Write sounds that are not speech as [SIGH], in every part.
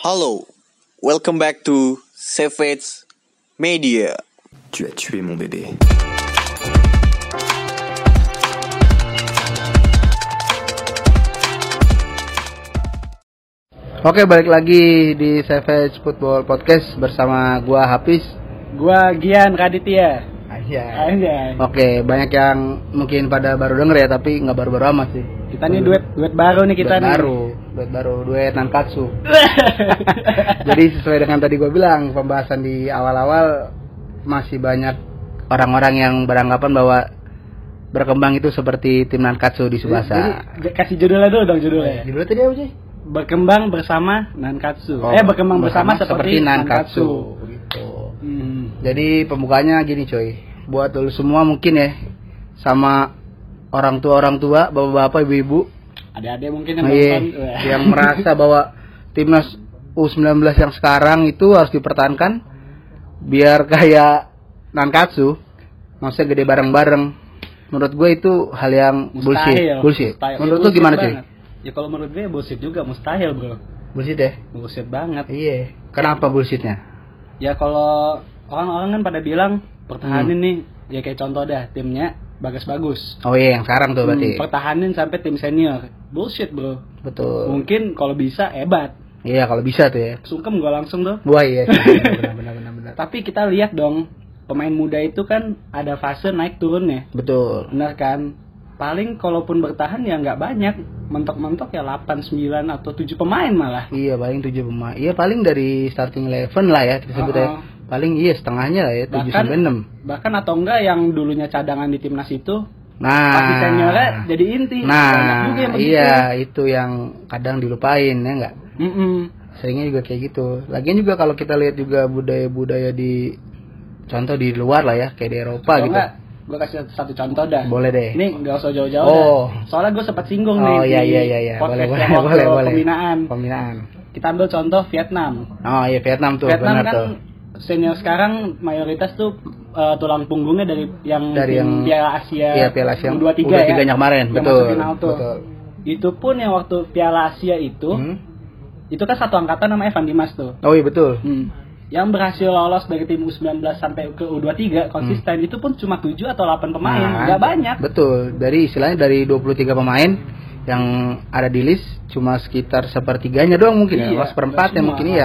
Hello, welcome back to Savage Media. Tu as tué mon bébé. Oke, balik lagi di Savage Football Podcast bersama gua Hafiz. Gua Gian Raditya. Anjay. Oke, banyak yang mungkin pada baru denger ya, tapi nggak baru-baru amat sih. Kita nih duet duet baru nih kita Duet nih. baru, duet baru, duet Nankatsu. [LAUGHS] Jadi sesuai dengan tadi gua bilang, pembahasan di awal-awal masih banyak orang-orang yang beranggapan bahwa berkembang itu seperti tim Nankatsu di Subasa. Jadi, kasih judulnya dulu dong judulnya. Judulnya tadi apa sih? Berkembang bersama Nankatsu. Oh, eh berkembang bersama, seperti, Nankatsu. Gitu. Hmm. Jadi pembukanya gini coy, buat dulu semua mungkin ya, sama orang tua orang tua, bapak-bapak, ibu-ibu, Ada-ada mungkin yang iya. Wah. yang merasa bahwa timnas U19 yang sekarang itu harus dipertahankan, biar kayak Nankatsu, maksudnya gede bareng-bareng. Menurut gue itu hal yang bullshit, Mustahil. bullshit. Mustahil. Menurut Ya, lu gimana bullshit banget. Ya kalau menurut gue bullshit juga mustahil bro. Bullshit ya? Bullshit banget. Iya. Kenapa bullshitnya? Ya kalau orang-orang kan pada bilang Hmm. pertahanin nih, ya kayak contoh dah timnya bagus-bagus. Oh iya, yang sekarang tuh berarti. Hmm, pertahanin sampai tim senior. Bullshit bro. Betul. Mungkin kalau bisa hebat. Iya, kalau bisa tuh ya. Sungkem gue langsung tuh. Wah iya, [LAUGHS] benar benar benar benar. Tapi kita lihat dong, pemain muda itu kan ada fase naik turunnya. Betul. Benar kan? Paling kalaupun bertahan ya nggak banyak. Mentok-mentok ya 8, 9 atau 7 pemain malah. Iya paling tujuh pemain. Iya paling dari starting eleven lah ya disebut ya. Uh-uh. Paling iya setengahnya lah ya tujuh sampai enam. bahkan atau enggak yang dulunya cadangan di timnas itu Nah. pasti seniornya jadi inti. Nah, juga yang iya itu yang kadang dilupain ya enggak. Mm-mm. Seringnya juga kayak gitu. Lagian juga kalau kita lihat juga budaya-budaya di contoh di luar lah ya, kayak di Eropa Atau gitu. enggak, gue kasih satu contoh dah. Boleh deh. Ini nggak usah jauh-jauh Oh. dah. Soalnya gue sempat singgung Oh nih iya iya iya iya. Boleh boleh boleh boleh. pembinaan. Pembinaan. Kita ambil contoh Vietnam. Oh iya Vietnam tuh Vietnam benar kan tuh. Senior sekarang mayoritas tuh uh, tulang punggungnya dari yang Dari yang- Piala Asia. Iya Piala Asia yang dua tiga ya. nya kemarin, yang betul. final tuh. Betul. Itu pun yang waktu Piala Asia itu, Hmm? itu kan satu angkatan nama Evan Dimas tuh. Oh iya betul. Hmm. Yang berhasil lolos dari tim U19 sampai ke U23 konsisten itu pun cuma 7 atau 8 pemain, Hmm. Nah, nggak banyak. Betul. Dari istilahnya dari 23 pemain yang ada di list cuma sekitar sepertiganya doang mungkin ya. Iya, Kalau seperempatnya mungkin semua.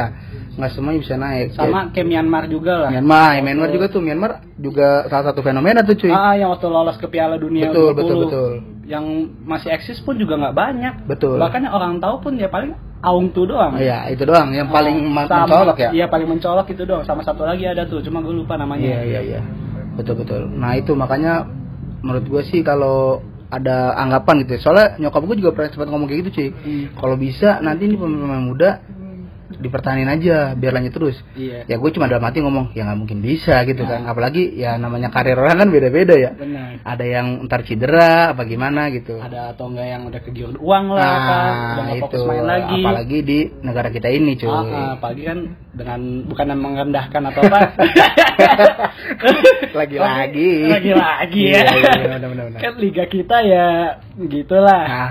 Nggak semuanya bisa naik. Sama kayak Myanmar juga lah. Ya, Myanmar, ya, Myanmar juga tuh Myanmar juga salah satu fenomena tuh cuy. Ah, yang waktu lolos ke Piala Dunia Betul, 20. betul, betul. Yang masih eksis pun juga nggak banyak. Betul. Bahkan yang orang tahu pun ya paling Aung tuh doang. Iya, itu doang yang paling Sama- mencolok ya. Iya, paling mencolok itu doang. Sama satu lagi ada tuh, cuma gue lupa namanya. Iya, iya, iya. Betul, betul. Nah, itu makanya menurut gue sih kalau ada anggapan gitu ya. Soalnya nyokap gue juga pernah sempat ngomong kayak gitu cuy. Hmm. Kalau bisa nanti ini pemain muda dipertahanin aja biar lanjut terus. Iya. Ya gue cuma dalam hati ngomong ya nggak mungkin bisa gitu kan. Apalagi ya namanya karir orang kan beda-beda ya. Benar. Ada yang ntar cedera apa gimana gitu. Ada atau enggak yang udah kegiur uang lah kan, udah Nah itu fokus main lagi. apalagi di negara kita ini cuy. Ah, ah, apalagi kan dengan bukan merendahkan atau apa. [LAUGHS] Lagi-lagi. Lagi-lagi Iya, ya. iya, benar, benar, benar. Kan liga kita ya gitulah. Ah,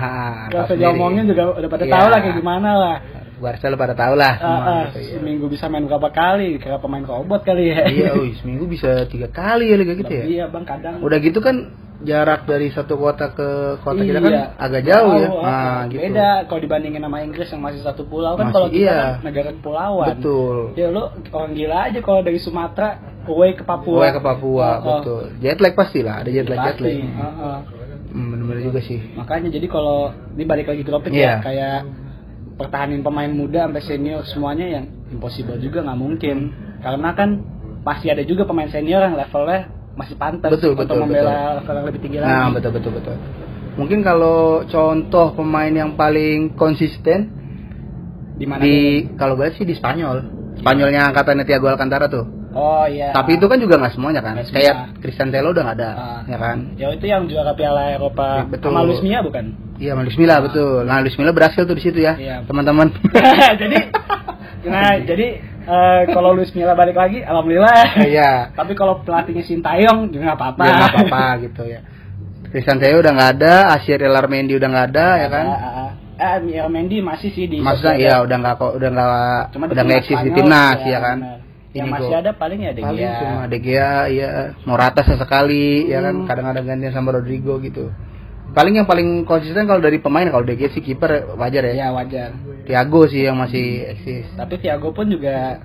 usah sendiri. diomongin juga udah pada Iya. tahu lah kayak gimana lah. Barca lu pada tahu lah. Ah, semua ah, gitu, iya. seminggu bisa main berapa kali? Kayak pemain robot kali ya. Iya, [LAUGHS] wih, seminggu bisa tiga kali ya liga gitu ya. Iya bang kadang. Udah gitu kan jarak dari satu kota ke kota kita kan Iya. agak jauh ya. ah, Nah, ah. gitu. Beda kalau dibandingin sama Inggris yang masih satu pulau kan kalau kita iya. kan negara kepulauan. Betul. Ya lu orang gila aja kalau dari Sumatera away ke Papua. Gue ke Papua, Oh, oh. betul. Jet lag pasti lah, ada jet lag, jet lag. ah, ah. Hmm, bener-bener juga sih. Makanya jadi kalau ini balik lagi ke topik Iya. ya kayak pertahanin pemain muda sampai senior semuanya yang impossible juga nggak mungkin karena kan masih ada juga pemain senior yang levelnya masih pantas Betul, untuk betul, membela level yang lebih tinggi lagi. Nah, betul betul betul. Mungkin kalau contoh pemain yang paling konsisten Di mana? di kalau gue sih di Spanyol. Spanyolnya angkatannya Thiago Alcantara tuh. Oh iya. Tapi itu kan juga nggak semuanya kan. Nggak Kayak. Christian Telo udah nggak ada, Ah. ya kan? Ya itu yang juara Piala Eropa Betul. sama Luis Mia bukan? Iya, Luis Milla betul. Nah, Luis Milla berhasil tuh di situ ya, Iya. teman-teman. [LAUGHS] jadi nah jadi eh, kalau Luis Milla balik lagi alhamdulillah. Iya. [LAUGHS] Tapi kalau pelatihnya Sintayong juga nggak apa-apa. Ya nggak apa-apa gitu ya. Christian Teo udah nggak ada, Asyir Elarmendi udah nggak ada, ya kan? Ah, ah, ah. eh Mendy masih sih di Maksudnya ya udah nggak kok udah nggak udah nggak eksis di timnas ya kan. benar. Yang masih ada paling ya De Paling cuma De Gea ya Morata sesekali ya kan Hmm. kadang-kadang gantian sama Rodrigo gitu. Paling yang paling konsisten kalau dari pemain kalau De Gea sih kiper wajar ya. Ya wajar. Thiago sih yang masih eksis. Tapi Thiago pun juga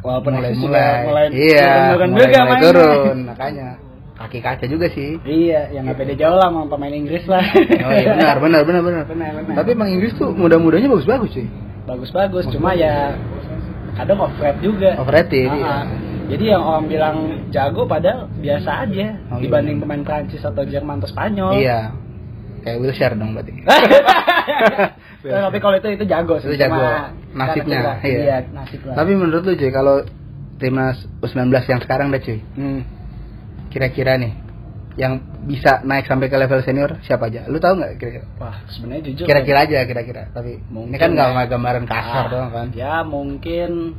walaupun mulai eksis mulai, mulai iya turun mulai, juga mulai turun makanya kaki kaca juga sih Iya, yang nggak beda jauh lah sama pemain Inggris lah. oh iya benar benar benar benar Benar, benar. tapi emang Inggris tuh muda-mudanya bagus-bagus sih bagus-bagus, cuma ya kadang overrated juga. Overrated, Ah, iya. ah. Jadi yang orang bilang jago padahal biasa aja Oh, iya. dibanding pemain Prancis atau Jerman atau Spanyol. iya kayak Wilshere dong berarti [LAUGHS] tapi [LAUGHS] kalau itu itu jago sih. Itu jago. cuma Nasibnya, iya. Iya, nasib lah. tapi menurut lu cuy kalau timnas U19 yang sekarang deh cuy Hmm. kira-kira nih yang bisa naik sampai ke level senior siapa aja lu tahu nggak kira-kira Wah, sebenarnya jujur. kira-kira aja kira-kira tapi Mungkin ini kan nggak ya. gambaran kasar Ah, doang kan Ya mungkin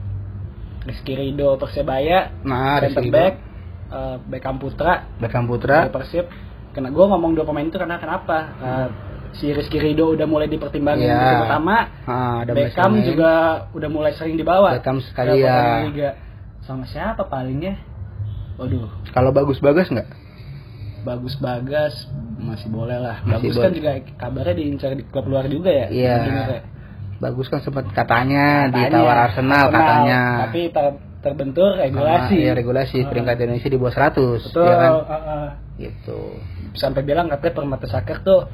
Rizky Ridho Persebaya, nah center Rizky back, eh, Beckham Putra, Beckham Putra Persib. Karena gue ngomong dua pemain itu karena kenapa? Eh, si Rizky Ridho udah mulai dipertimbangkan Iya. di tim utama, ah, Beckham main. juga udah mulai sering dibawa. Beckham sekali ya. Liga. Sama siapa palingnya? Waduh, kalau bagus-bagus nggak bagus Bagas masih boleh lah. Masih Bagus kan boleh. juga kabarnya diincar di klub luar juga ya. Iya. ya? bagus kan sempat katanya, Katanya, ditawar Arsenal, katanya Tapi ter- terbentur regulasi. Sama, iya, regulasi Ah. peringkat Indonesia di bawah 100 Betul. ya kan ah, ah. gitu Sampai bilang katanya Permata Sakar tuh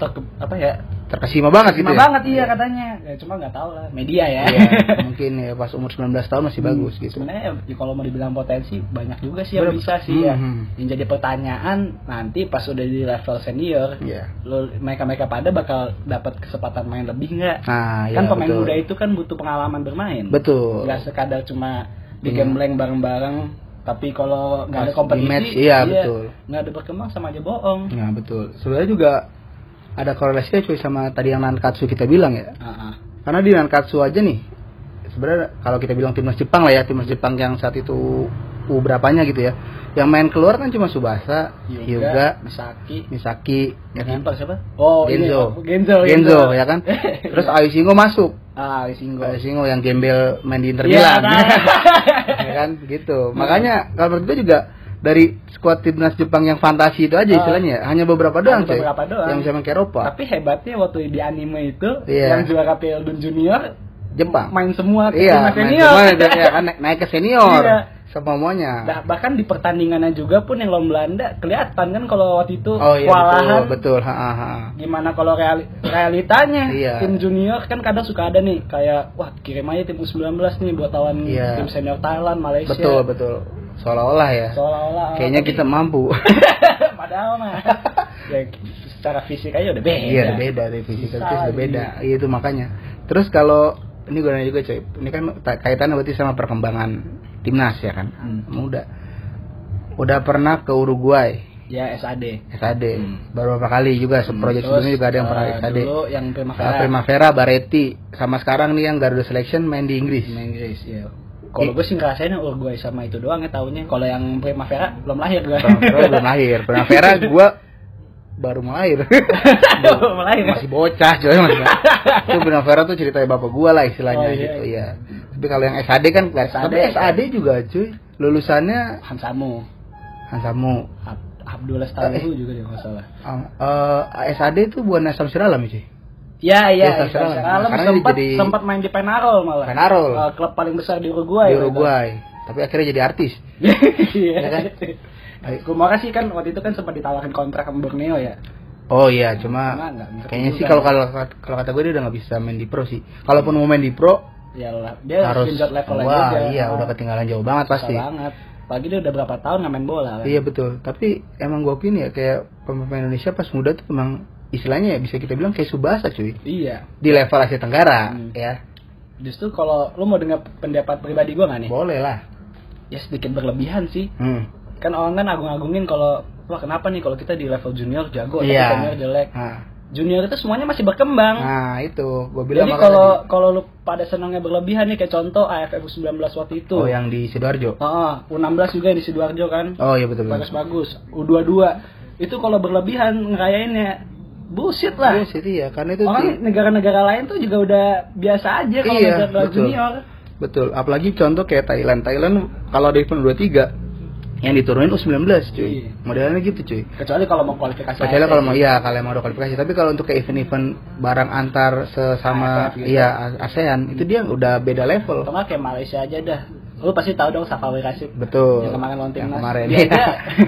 ter- apa ya? Terkesima banget gitu Terima ya banget iya katanya. Ya, cuma nggak tahu lah media ya. Iya, [LAUGHS] mungkin ya pas umur 19 tahun masih bagus gitu Sebenarnya ya, kalau mau dibilang potensi banyak juga sih yang Bener. bisa sih ya. Hmm. Yang jadi pertanyaan nanti pas udah di level senior, Iya. lo mereka mereka pada bakal dapat kesempatan main lebih nggak? nah kan iya, pemain betul. muda itu kan butuh pengalaman bermain. betul nggak sekadar cuma di Punya- gambling bareng-bareng tapi kalau nggak ada kompetisi match, iya, betul. nggak ada berkembang sama aja bohong Nah betul. Sebenarnya juga ada korelasinya cuy sama tadi yang Nankatsu kita bilang ya. Ah. Karena di Nankatsu aja nih. Sebenarnya kalau kita bilang timnas Jepang lah ya, timnas Jepang yang saat itu U berapanya gitu ya. Yang main keluar kan cuma Subasa, Hyuga, Hyuga, Misaki Misaki, ya kan? siapa oh ini Genzo. oh, Genzo Genzo ya kan. [LAUGHS] Terus Ayu Singo masuk. ah Singo Ayu Singo yang gembel main di Inter Iya, Milan. nah. [LAUGHS] ya kan gitu. Makanya kalau menurut gue juga dari skuad timnas Jepang yang fantasi itu aja istilahnya hanya beberapa doang Hanya coy. beberapa doang. yang bisa ke Eropa tapi hebatnya waktu di anime itu Iya. yang juara Piala Dunia Junior Jepang main semua ke iya timnas main senior semua ya kan naik, naik ke senior Iya. semuanya Bah- bahkan di pertandingannya juga pun yang lawan Belanda kelihatan kan kalau waktu itu oh iya kewalahan betul betul ha, ha, ha. gimana kalau reali- realitanya Iya. tim junior kan kadang suka ada nih kayak wah kirim aja tim U19 nih buat lawan Iya. tim senior Thailand Malaysia betul betul seolah-olah ya. Seolah-olah. Kayaknya kita mampu. [LAUGHS] Padahal mah [LAUGHS] ya secara fisik aja udah beda. Iya udah beda dari Susah udah beda. iya itu makanya. Terus kalau ini gue nanya juga coy. Ini kan ta- kaitannya berarti sama perkembangan timnas ya kan? Hmm. muda. Udah pernah ke Uruguay? Ya SAD SAD Hmm. baru beberapa kali juga proyek Terus, sebelumnya juga ada yang pernah eh, SAD dulu yang Uh, Primavera Primavera, Baretti, sama sekarang nih yang Garuda Selection main di Inggris. Tim Inggris ya kalau gue sih ngerasain Uruguay sama itu doang ya tahunya kalau yang Primavera belum lahir gue Primavera belum lahir. Primavera [LAUGHS] gua baru mau lahir. [LAUGHS] belum lahir masih bocah coy masih. itu Primavera tuh ceritanya bapak gua lah istilahnya Oh, iya. gitu ya. Tapi kalau yang SAD kan SAD. tapi SAD juga cuy. Lulusannya Hansamu Hansamu. Ab Abdullah Staluhu juga dia nggak salah Um, eh, SAD itu bukan Sam Siralam cuy. Ya Iya, iya, Karena sempat jadi- sempat main di Penarol malah. Penarol. Eh, klub paling besar di Uruguay. Di Uruguay. Tapi akhirnya jadi artis. [LAUGHS] Iya Ya kan? Mau kasih kan waktu itu kan sempat ditawarin kontrak sama Borneo ya. Oh iya, cuma Cuma nggak ngerti kayaknya sih kalau kalau kalau kata gue dia udah nggak bisa main di pro sih. Kalaupun mau main di pro Ya dia harus levelnya wah juga. iya Ah, udah ketinggalan jauh banget pasti. banget. Pagi dia udah berapa tahun nggak main bola kan. Iya betul. Tapi emang gue opini ya kayak pemain Indonesia pas muda tuh emang istilahnya ya bisa kita bilang kayak Subasa cuy Iya. di level Asia Tenggara Hmm. ya Justru kalau lu mau dengar pendapat pribadi gue nggak nih? boleh lah. Ya sedikit berlebihan sih. Hmm. Kan orang kan agung-agungin kalau wah kenapa nih kalau kita di level junior jago tapi Iya. senior jelek. Nah, Junior itu semuanya masih berkembang. nah itu gue bilang Jadi kalau kalau lu pada senangnya berlebihan nih kayak contoh AFF U19 waktu itu. oh yang di sidoarjo. Heeh, U16 juga di Sidoarjo kan. Oh iya betul betul. Bagus bagus. U22 itu kalau berlebihan ngerayainnya bullshit lah. Bullshit, iya, karena itu Orang negara-negara lain tuh juga udah biasa aja kalau Iya, ngajak betul. junior. Betul, apalagi contoh kayak Thailand. Thailand kalau di event 23 yang diturunin U19 cuy. Iya. Modelnya gitu cuy. Kecuali kalau mau kualifikasi. Kecuali kalau mau iya kalau mau kualifikasi, tapi kalau untuk ke event-event barang antar sesama AFF gitu. iya ASEAN itu dia udah beda level. Atau nggak kayak Malaysia aja dah. Lu pasti tahu dong Safawi Rashid. Betul. Yang kemarin lawan timnas. kemarin. Aja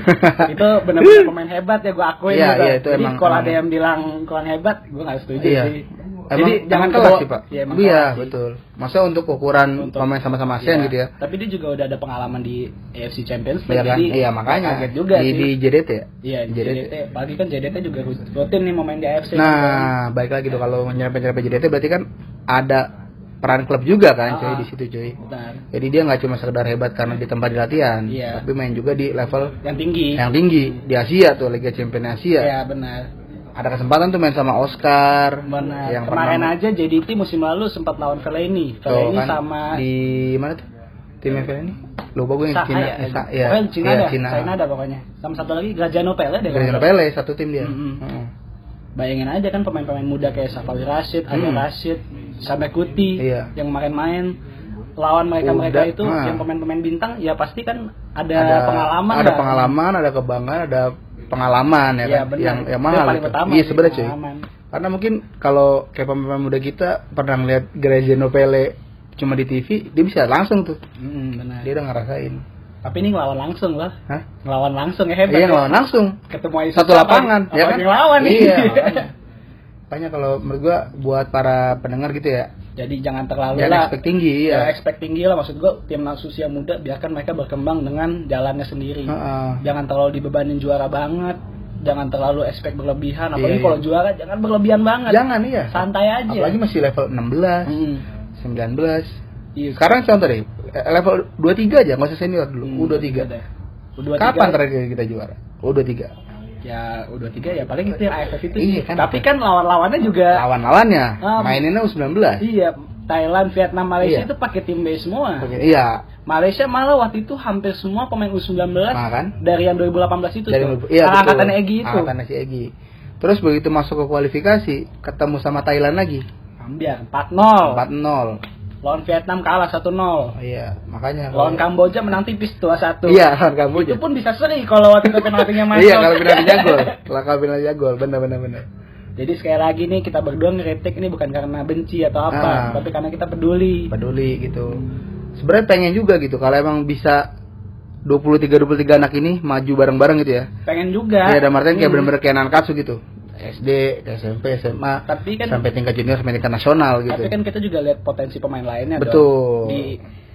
[LAUGHS] itu benar-benar pemain hebat ya gue akuin. Iya, gitu. iya, itu Jadi emang- kalau emang. ada yang bilang kurang hebat, gue nggak setuju Iya. sih. Emang, Jadi jangan kelas sih pak. Iya, Iya sih. betul. Masa untuk ukuran Untuk- pemain sama-sama ASEAN Iya. gitu ya? Tapi dia juga udah ada pengalaman di AFC Champions League. Iya kan? Jadi Iya makanya. kaget juga di, sih. di JDT ya. Iya, di JDT. JDT. Pagi kan JDT juga rutin nih mau main di AFC. Nah, baik lagi tuh kalau nyerempet-nyerempet JDT berarti kan ada peran klub juga kan cuy Ah. di situ cuy. Benar. Jadi dia nggak cuma sekedar hebat karena di tempat di latihan, Iya. tapi main juga di level Yang tinggi. yang tinggi di Asia tuh Liga Champions Asia. Iya, benar. Ada kesempatan tuh main sama Oscar. Benar. Yang Kemarin pernah- aja JDT musim lalu sempat lawan Fellaini. Fellaini kan sama di mana tuh? Timnya ini? Lupa gue yang Sa- Cina, ya, eh, Sa- ya, Pokoknya Cina iya, ada, Cina. China ada pokoknya. Sama satu lagi Graziano Pele deh. Graziano Pele satu tim dia. Mm-mm. Heeh. salah. Bayangin aja kan pemain-pemain muda kayak Safawi Rashid, Hmm. Rashid, Sampai Kuti Iya. yang kemarin main lawan mereka-mereka Udah, itu nah. yang pemain-pemain bintang ya pasti kan ada, ada pengalaman ada lah. pengalaman ada kebanggaan ada pengalaman ya Iya, kan benar. yang yang Itu mahal gitu. pertama iya sebenarnya cuy karena mungkin kalau kayak pemain muda kita pernah ngeliat Graziano Pele cuma di TV dia bisa langsung tuh Mm, benar. dia udah ngerasain Tapi ini ngelawan langsung lah. Hah? Ngelawan langsung ya hebat. iya ya. ngelawan langsung Ketemu satu lapangan apa, ya kan yang lawan nih. iya [LAUGHS] makanya. kalau menurut gua buat para pendengar gitu ya Jadi jangan terlalu jangan lah. expect tinggi Ya, expect tinggi lah maksud gua timnas usia muda biarkan mereka berkembang dengan jalannya sendiri. Heeh. Jangan terlalu dibebanin juara banget. Jangan terlalu expect berlebihan. Apalagi Iya, kalau juara jangan berlebihan banget. jangan iya Santai aja. apalagi masih level 16 Hmm. 19 Iya. sekarang contoh deh level 23 aja nggak usah senior dulu Hmm, U23 udah. U23 Kapan terakhir kita juara? U23. Ya U23 ya paling itu yang AFF itu Iya sih. kan. Tapi kan lawan-lawannya juga Lawan-lawannya Ah, maininnya U19. Iya, Thailand, Vietnam, Malaysia Iya. itu pakai tim B semua. Oke, Iya, Malaysia malah waktu itu hampir semua pemain U19 Nah, kan? dari yang 2018 itu dari tuh. iya angkatan Egi itu. Angkatan si Egi. Terus begitu masuk ke kualifikasi, ketemu sama Thailand lagi. Ambil 4-0. 4-0. Lawan Vietnam kalah 1-0. Oh, iya, makanya Lawan Kamboja menang tipis 2-1. Iya, lawan Kamboja. Itu pun bisa seri kalau waktu itu penaltinya masuk. Iya, kalau penalti jagol. Kalau penalti jagol, benar benar benar. Jadi sekali lagi nih kita berdua ngeritik ini bukan karena benci atau apa, Ah. tapi karena kita peduli. Peduli gitu. Sebenarnya pengen juga gitu kalau emang bisa 23 23 anak ini maju bareng-bareng gitu ya. Pengen juga. Iya, ada Martin kayak Hmm. bener-bener kayak nankatsu gitu. SD, SMP, SMA, Tapi kan sampai tingkat junior sampai tingkat nasional gitu. Tapi kan kita juga lihat potensi pemain lainnya Betul. dong. Di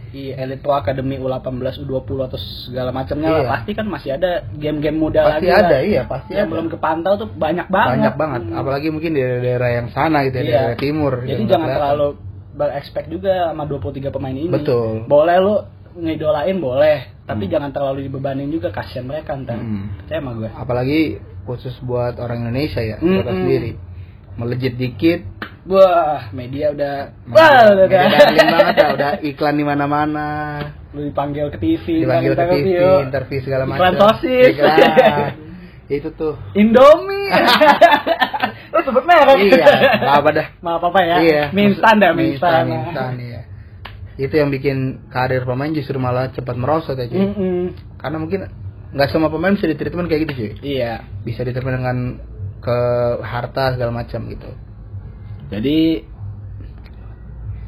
di Elite Pro Academy U18, U20 atau segala macamnya lah Iya. pasti kan masih ada game-game muda Pasti lagi ada, lah. iya, pasti yang ada. belum kepantau tuh banyak banget. Banyak banget, Hmm. apalagi mungkin di daerah-daerah yang sana gitu ya, Iya. daerah timur. Jadi yang jangan kelihatan. terlalu berekspek juga sama 23 pemain ini. Betul. Boleh lu ngidolain boleh, tapi jangan terlalu dibebanin juga kasihan mereka ntar. Hmm. Percaya sama gue. Apalagi khusus buat orang Indonesia ya, Mm-mm. kita sendiri. Melejit dikit, Wah, media udah wah udah banget dah, udah iklan di mana-mana. lu dipanggil ke TV, dipanggil ke TV, interview. segala macam. Iklan sosis. Iklan. [LAUGHS] itu tuh. Indomie. [LAUGHS] Lu sebut merek. iya, nggak apa dah. Maaf apa ya? Iya. Mie instan dah, mie Mie instan, instan. mie instan, iya. Itu yang bikin karir pemain justru malah cepat merosot ya, cuy. Mm-mm. Karena mungkin nggak semua pemain bisa ditreatment kayak gitu, cuy. Iya. Bisa ditreatment dengan ke harta segala macam gitu. Jadi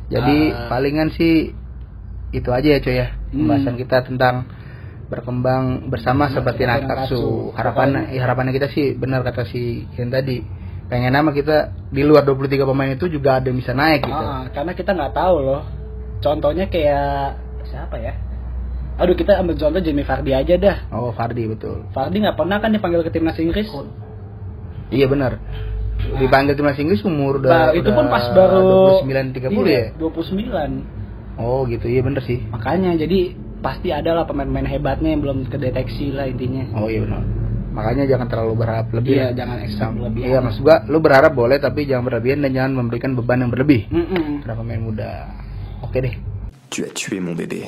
Jadi Ah. palingan sih itu aja ya, cuy ya. Hmm. Pembahasan kita tentang berkembang bersama Bersama seperti Nakatsu. Nakatsu. Harapan ya, harapannya kita sih benar kata si Ken tadi. Pengen nama kita di luar 23 pemain itu juga ada yang bisa naik gitu. ah, karena kita nggak tahu loh. Contohnya kayak siapa ya? Aduh kita ambil contoh Jamie Vardy aja dah. Oh, Fardi betul. Vardy nggak pernah kan dipanggil ke timnas Inggris. Iya benar. Dipanggil timnas Inggris umur Bah, udah itu pun udah pas baru 29 30 Iya, ya. 29. Oh, gitu. Iya bener sih. Makanya jadi pasti ada lah pemain-pemain hebatnya yang belum kedeteksi lah intinya. Oh, iya benar. Makanya jangan terlalu berharap lebih. Iya, ya. jangan ekstra Sam- berlebihan. Iya, maksud gua lu berharap boleh tapi jangan berlebihan dan jangan memberikan beban yang berlebih Mm-mm. pada pemain muda. Oke. Tu as tué mon bébé.